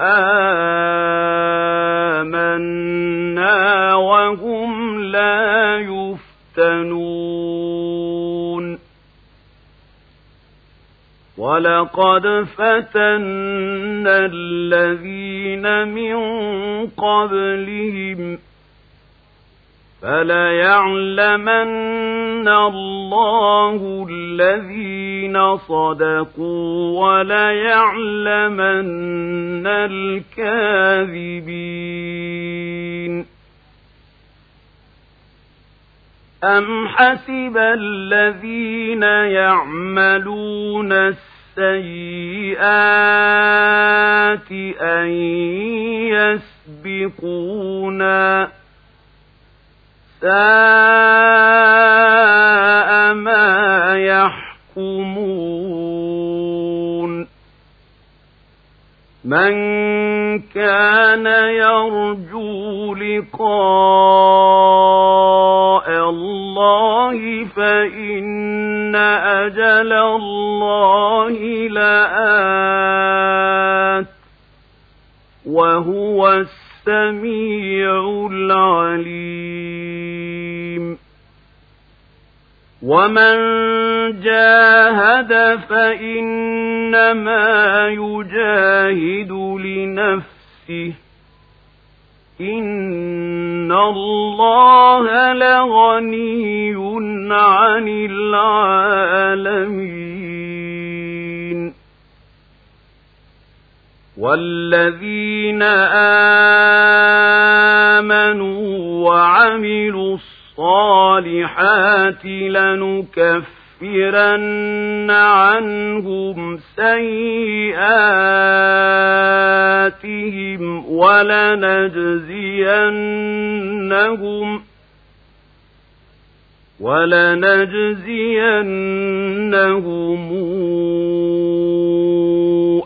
آمنا وهم لا يفتنون. ولقد فتنا الذين من قبلهم فليعلمن الله الذين صدقوا وليعلمن الكاذبين أم حسب الذين يعملون السيئات أن يسبقونا ساء ما يحكمون. من كان يرجو لقاء الله فإن أجل الله لآت وهو السميع العليم. ومن جاهد فإنما يجاهد لنفسه. إن الله لغني عن العالمين. والذين آمنوا وعملوا الصالحات لنكفرن عنهم سيئاتهم ولنجزينهم ولنجزينهم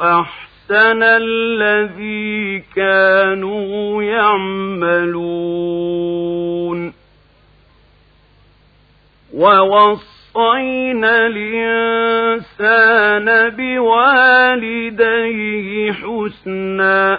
أحسن الذي كانوا يعملون ووصينا الإنسان بوالديه حسنا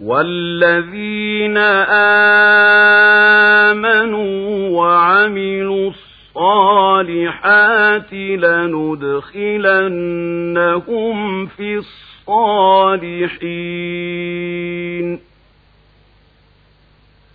والذين آمنوا وعملوا الصالحات لندخلنهم في الصالحين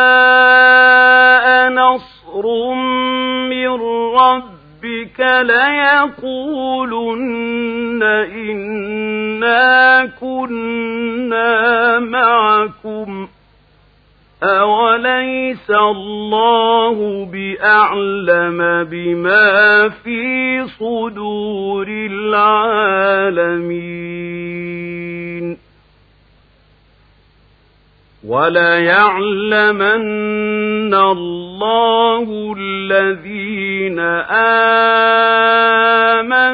جاء نصر من ربك ليقولن إنا كنا معكم أوليس الله بأعلم بما في صدور العالمين وليعلمن الله الذين آمنوا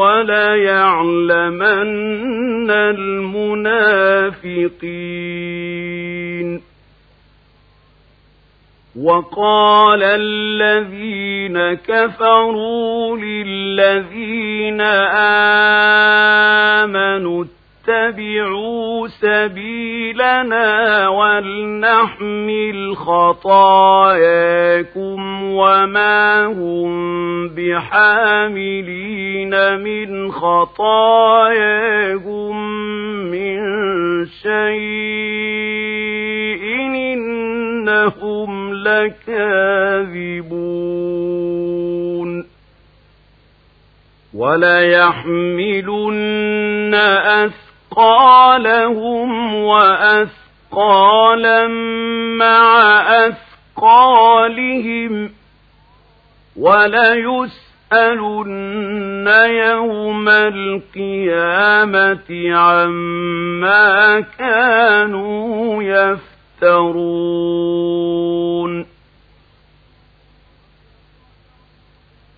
وليعلمن المنافقين وقال الذين كفروا للذين آمنوا اتبعوا سبيلنا ولنحمل خطاياكم وما هم بحاملين من خطاياهم من شيء. إنهم لكاذبون. وليحملن أثقالهم أثقالهم وأثقالا مع أثقالهم وليسألن يوم القيامة عما كانوا يفترون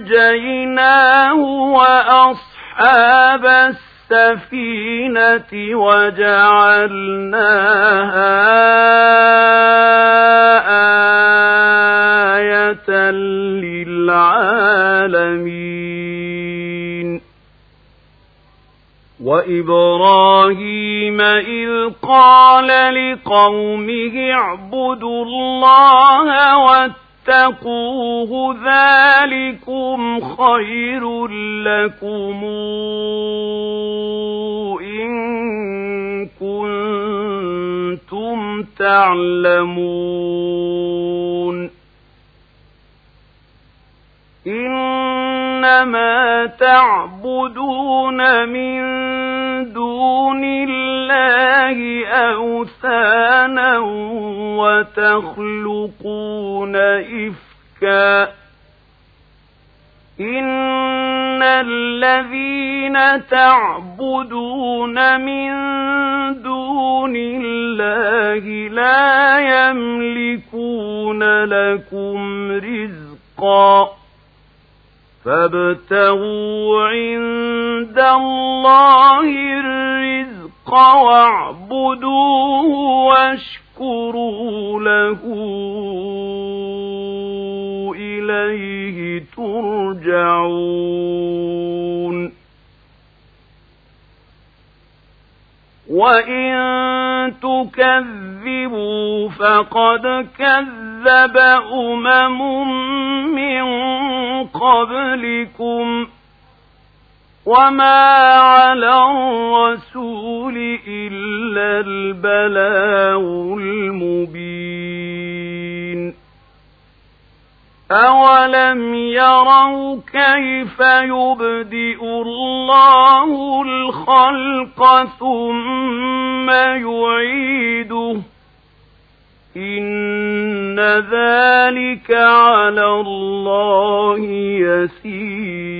فأنجيناه وأصحاب السفينة وجعلناها آية للعالمين. وإبراهيم إذ قال لقومه اعبدوا الله واتقوا فاتقوه ذلكم خير لكم إن كنتم تعلمون. إنما تعبدون من دون الله أوثانا وتخلقون إفكا إن الذين تعبدون من دون الله لا يملكون لكم رزقا فابتغوا عند الله الرزق واعبدوه واشكروا له إليه ترجعون. وإن تكذبوا فقد كذب أمم من قبلكم وما على الرسول إلا البلاغ المبين أولم يروا كيف يبدئ الله الخلق ثم يعيده إن ذلك على الله يسير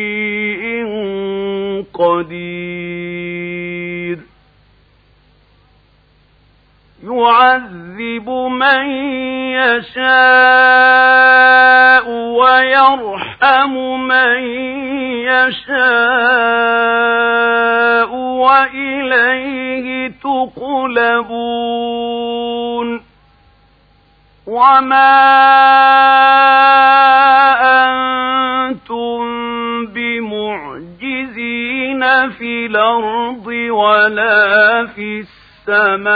قدير. يعذب من يشاء ويرحم من يشاء وإليه يقلبون وما الأرض ولا في السماء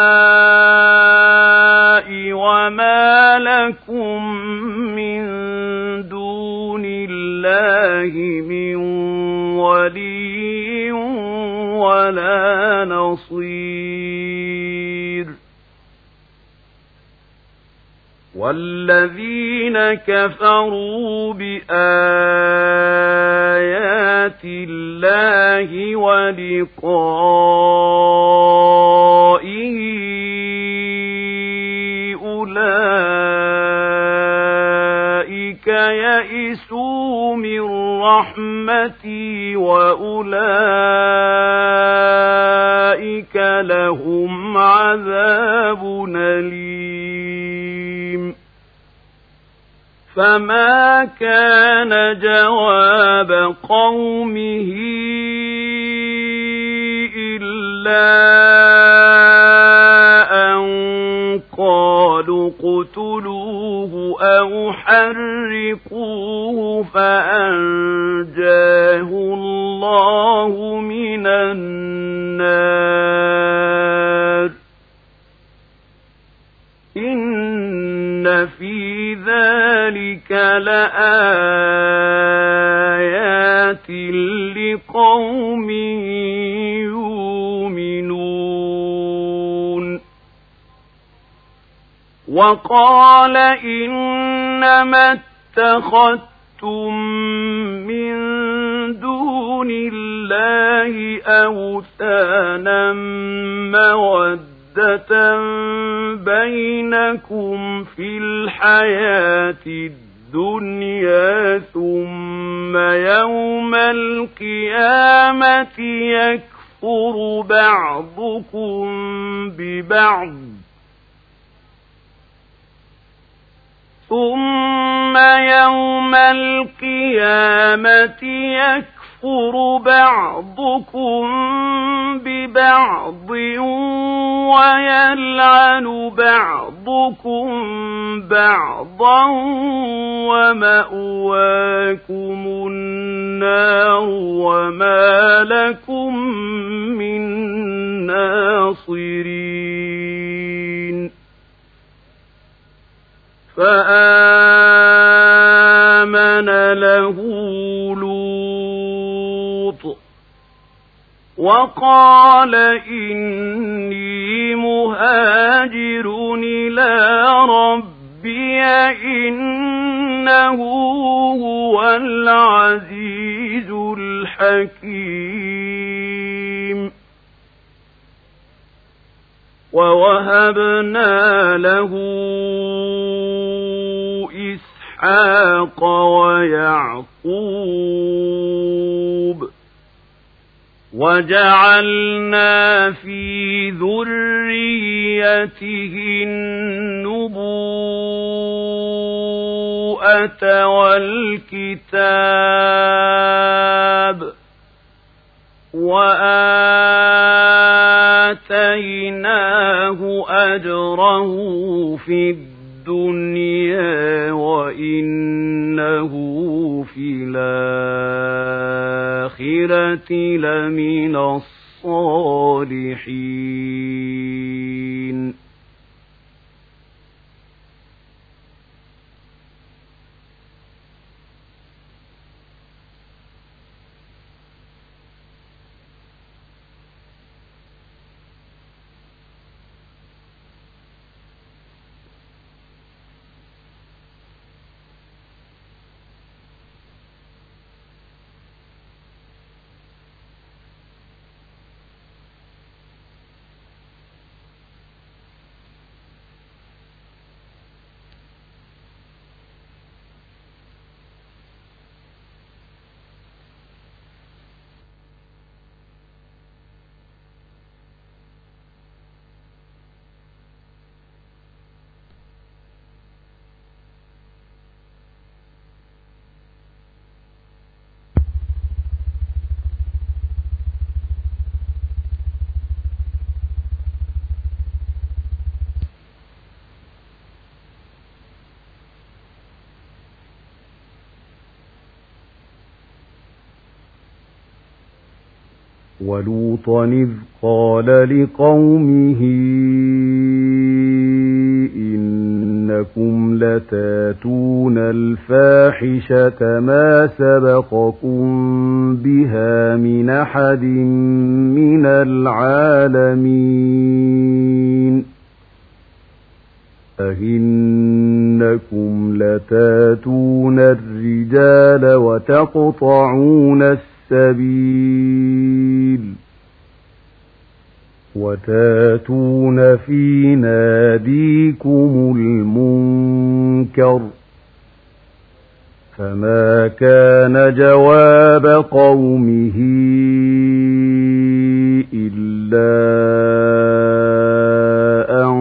وما لكم من دون الله من ولي ولا نصير. والذين كفروا بآيات الله ولقائه أولئك يئسوا من رحمتي وأولئك لهم عذاب أليم. فما كان جواب قومه إلا أن قالوا اقتلوه أو حرقوه فأنجاه الله من النار ذلك لآيات لقوم يؤمنون وقال إنما اتخذتم من دون الله أوثانا مودة بينكم في الحياة الدنيا ثم يوم القيامة يكفر بعضكم ببعض. ثم يوم القيامة يكفر بعضكم ببعض ويلعن بعضكم بعضا ومأواكم النار وما لكم من ناصرين فآمن له لوط وقال إني مهاجر إلى ربي إنه هو العزيز الحكيم. ووهبنا له إسحاق ويعقوب وجعلنا في ذريته النبوءة والكتاب وآتيناه أجره في الدنيا وإنه في الآخرة لمن الصالحين. ولوطا إذ قال لقومه إنكم لتاتون الفاحشة ما سبقكم بها من أحد من العالمين أهنكم لتاتون الرجال وتقطعون السبيل وتاتون في ناديكم المنكر فما كان جواب قومه إلا أن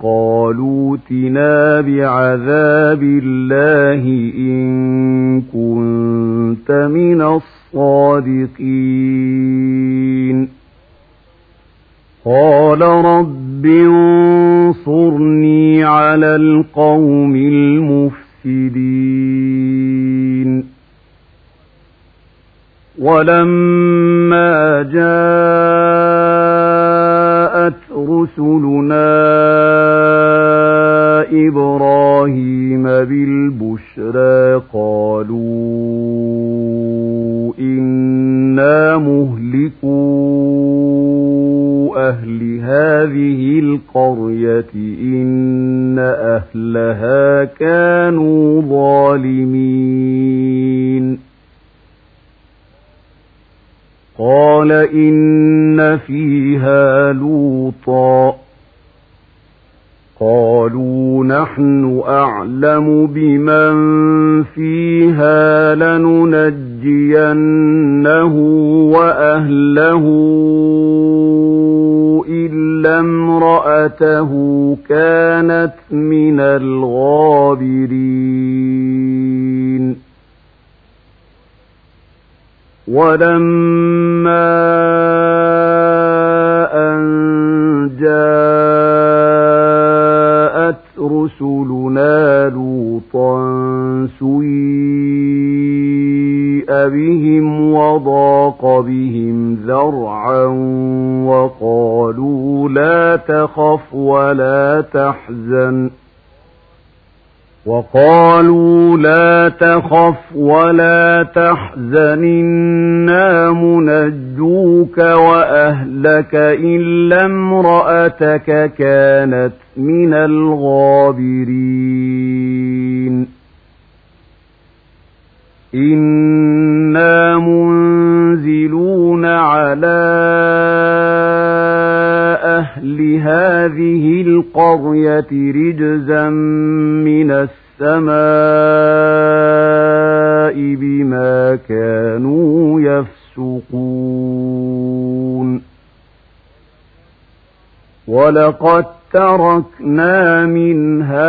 قالوا تنا بعذاب الله إن كنت من الصادقين. قال رب انصرني على القوم المفسدين. ولما جاءت رسلنا إبراهيم بالبشرى مهلكوا أهل هذه القرية إن أهلها كانوا ظالمين قال إن فيها لوطا قالوا نحن أعلم بمن فيها لننجينه امرأته كانت من الغابرين ولما بهم وضاق بهم ذرعا وقالوا لا تخف ولا تحزن وقالوا لا تخف ولا تحزن إنا منجوك وأهلك إلا امرأتك كانت من الغابرين إنا منزلون على أهل هذه القرية رجزا من السماء بما كانوا يفسقون ولقد تركنا منها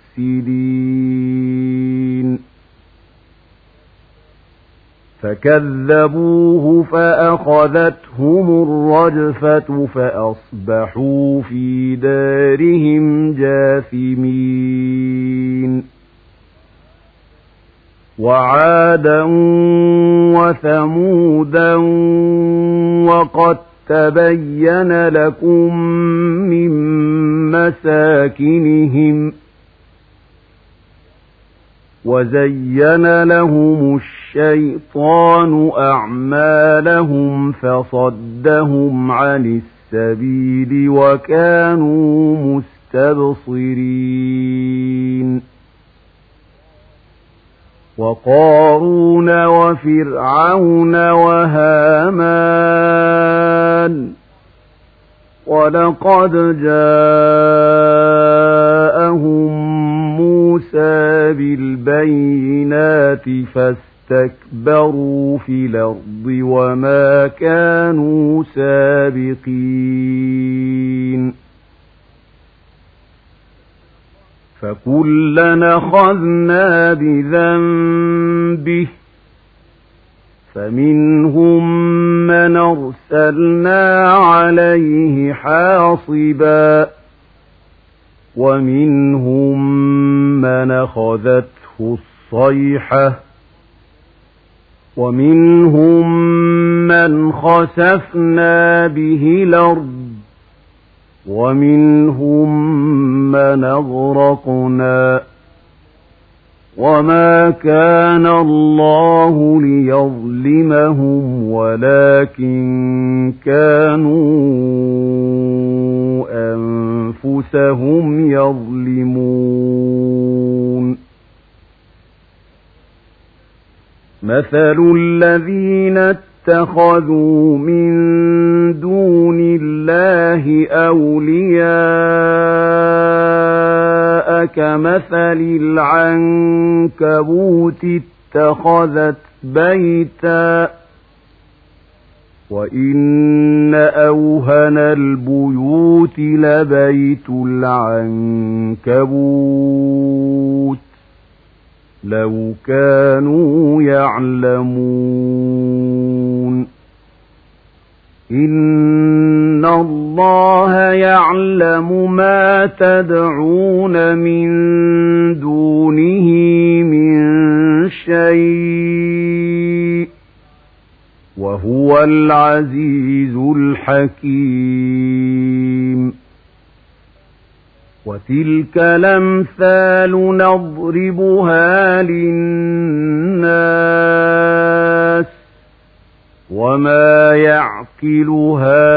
مفسدين فكذبوه فأخذتهم الرجفة فأصبحوا في دارهم جاثمين. وعادا وثمودا وقد تبين لكم من مساكنهم وزين لهم الشيطان أعمالهم فصدهم عن السبيل وكانوا مستبصرين وقارون وفرعون وهامان ولقد جاءهم موسى بالبينات فاستمعوا واستكبروا في الأرض وما كانوا سابقين. فكلنا أخذنا بذنبه فمنهم من أرسلنا عليه حاصبا ومنهم من أخذته الصيحة ومنهم من خسفنا به الأرض ومنهم من أغرقنا وما كان الله ليظلمهم ولكن كانوا أنفسهم يظلمون مثل الذين اتخذوا من دون الله أولياء كمثل العنكبوت اتخذت بيتا وإن أوهن البيوت لبيت العنكبوت لو كانوا يعلمون إن الله يعلم ما تدعون من دونه من شيء وهو العزيز الحكيم وتلك الأمثال نضربها للناس وما يعقلها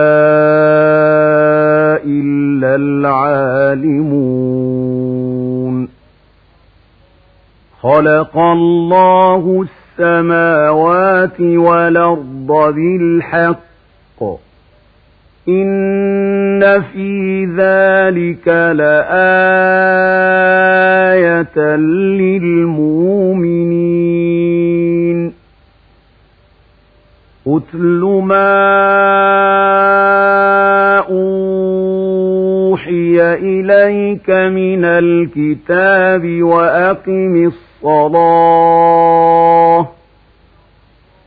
إلا العالمون خلق الله السماوات والأرض بالحق إن في ذلك لآية للمؤمنين أتل ما أوحي إليك من الكتاب وأقم الصلاة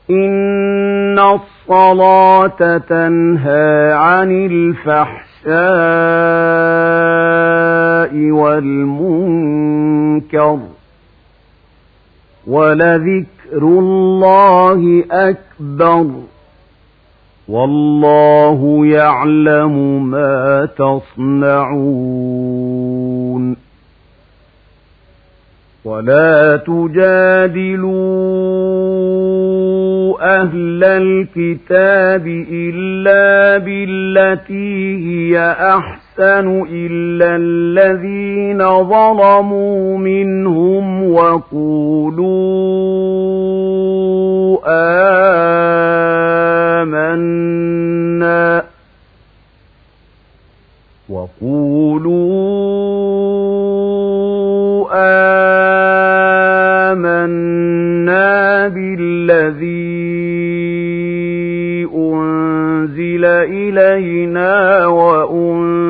إن الصلاة تنهى عن الفحشاء والمنكر ولذكر الله أكبر والله يعلم ما تصنعون ولا تجادلوا أهل الكتاب إلا بالتي هي أحسن إلا الذين ظلموا منهم وقولوا آمنا وقولوا آمنا بالذي أنزل إلينا وأنزل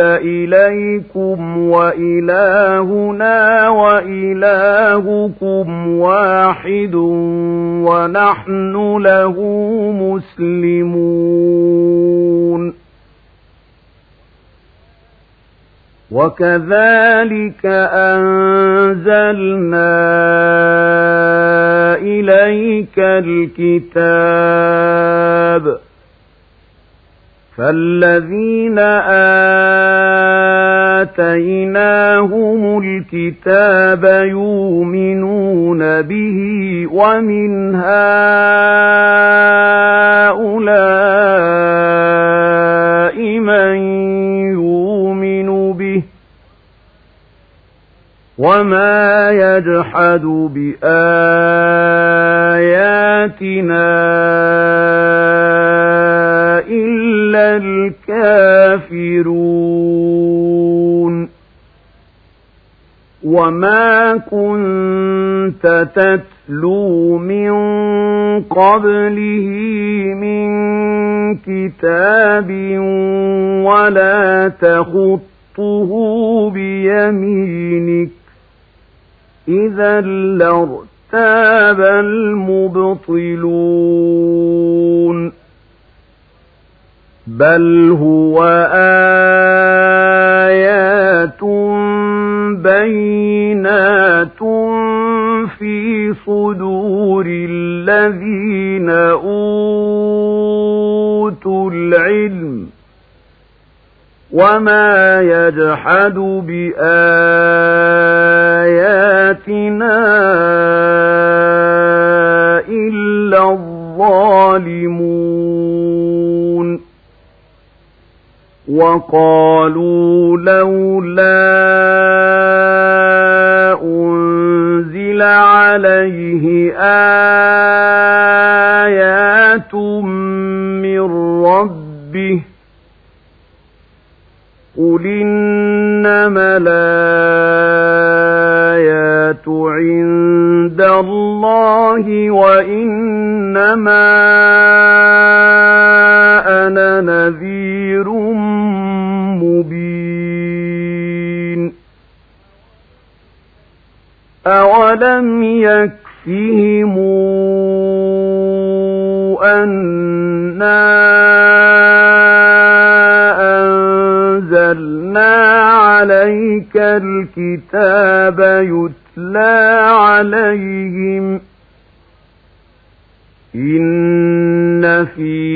إليكم وإلهنا وإلهكم واحد ونحن له مسلمون. وكذلك أنزلنا إليك الكتاب فالذين آتيناهم الكتاب يؤمنون به ومن هؤلاء من يؤمن به وما يجحد بآياتنا إلا الكافرون وما كنت تتلو من قبله من كتاب ولا تخطه بيمينك إذا لارتاب المبطلون بل هو آيات بينات في صدور الذين أوتوا العلم وما يجحد بآياتنا إلا الظالمون وقالوا لولا أنزل عليه آيات من ربه قل إنما الآيات عند الله وإنما أولم يكفهم أنا أنزلنا عليك الكتاب يتلى عليهم إن في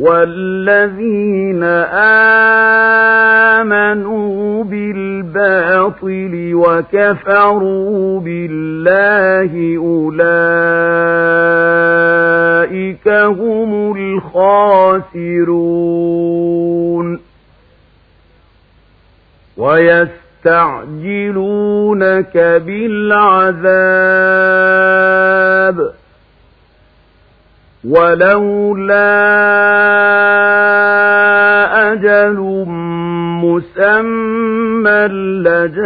والذين آمنوا بالباطل وكفروا بالله أولئك هم الخاسرون ويستعجلونك بالعذاب ولولا أجل مسمى لجاءهم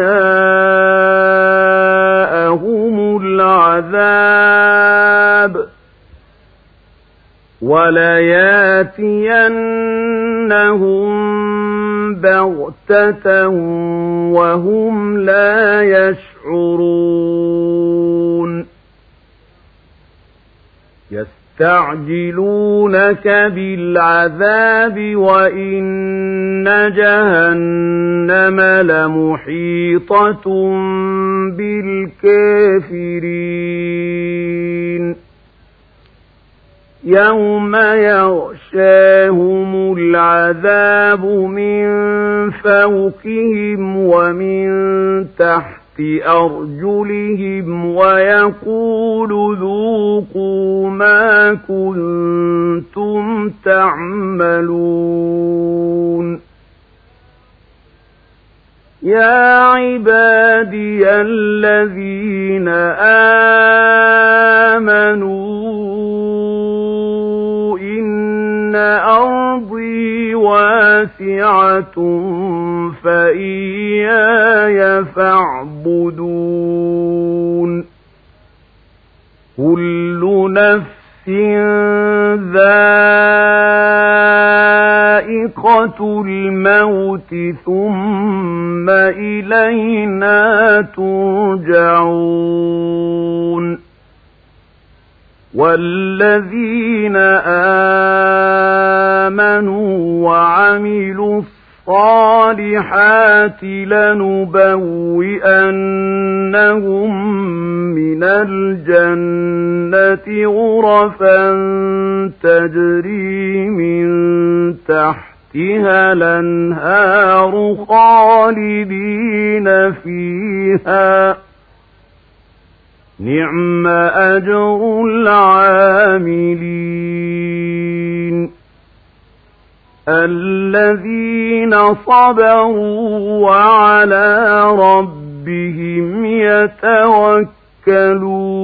العذاب ولياتينهم بغتة وهم لا يشعرون يستعجلونك بالعذاب وإن جهنم لمحيطة بالكافرين. يوم يغشاهم العذاب من فوقهم ومن تحت أرجلهم ويقول ذوقوا ما كنتم تعملون. يا عبادي الذين آمنوا إن أرضي واسعة فإياي فاعبدون. كل نفس ذائقة الموت ثم إلينا ترجعون. والذين آمنوا وعملوا الصالحات لنبوئنهم من الجنة غرفا تجري من تحتها الأنهار خالدين فيها نعم أجر العاملين الذين صبروا وعلى ربهم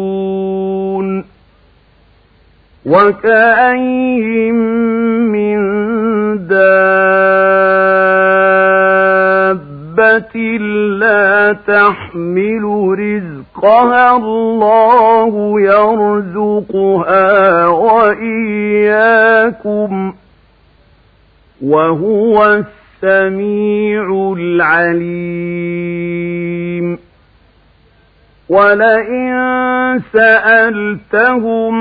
يتوكلون وكأين من دابة لا تحمل رزقها الله يرزقها وإياكم وهو السميع العليم. ولئن سألتهم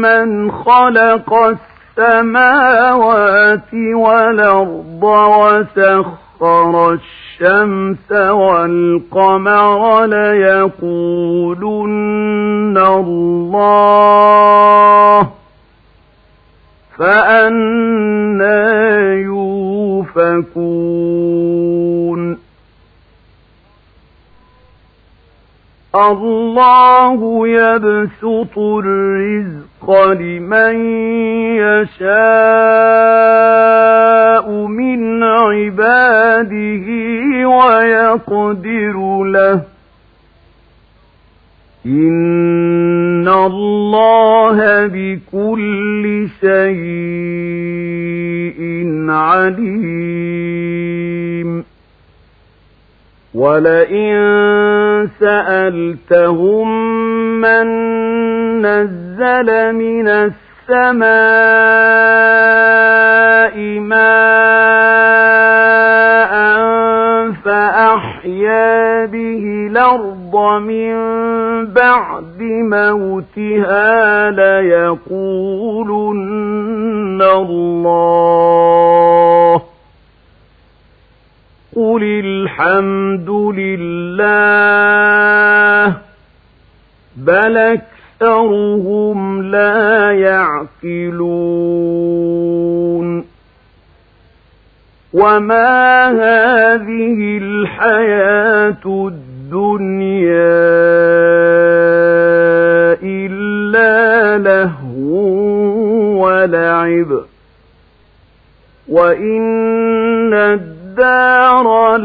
من خلق السماوات والأرض وسخر الشمس والقمر ليقولن الله فأنا يوفكون. الله يبسط الرزق لمن يشاء من عباده ويقدر له. إن الله بكل شيء عليم ولئن سألتهم من نزل من السماء ماء فأحيا به الأرض من بعد موتها ليقولن الله. قل الحمد لله بل أكثرهم لا يعقلون. وما هذه الحياة الدنيا إلا لهو ولعب وإن الدار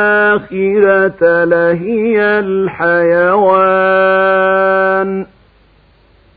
الآخرة لهي الحيوان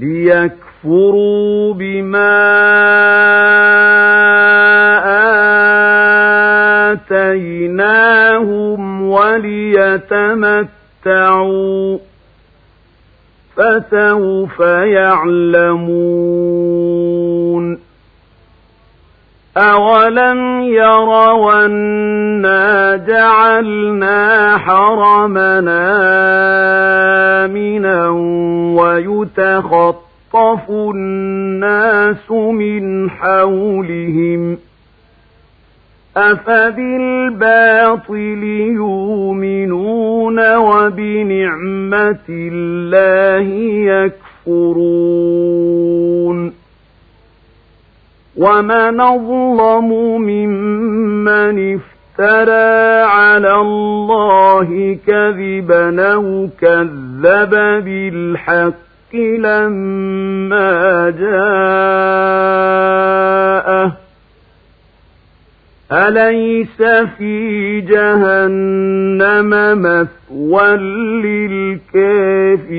ليكفروا بما آتيناهم وليتمتعوا فسوف يعلمون أولم يروا أنا جعلنا حرمنا آمنا ويتخطف الناس من حولهم أفبالباطل يؤمنون وبنعمة الله يكفرون ومن أظلم ممن افترى على الله كذبا أو كذب بالحق لما جاءه أليس في جهنم مثوى للكافرين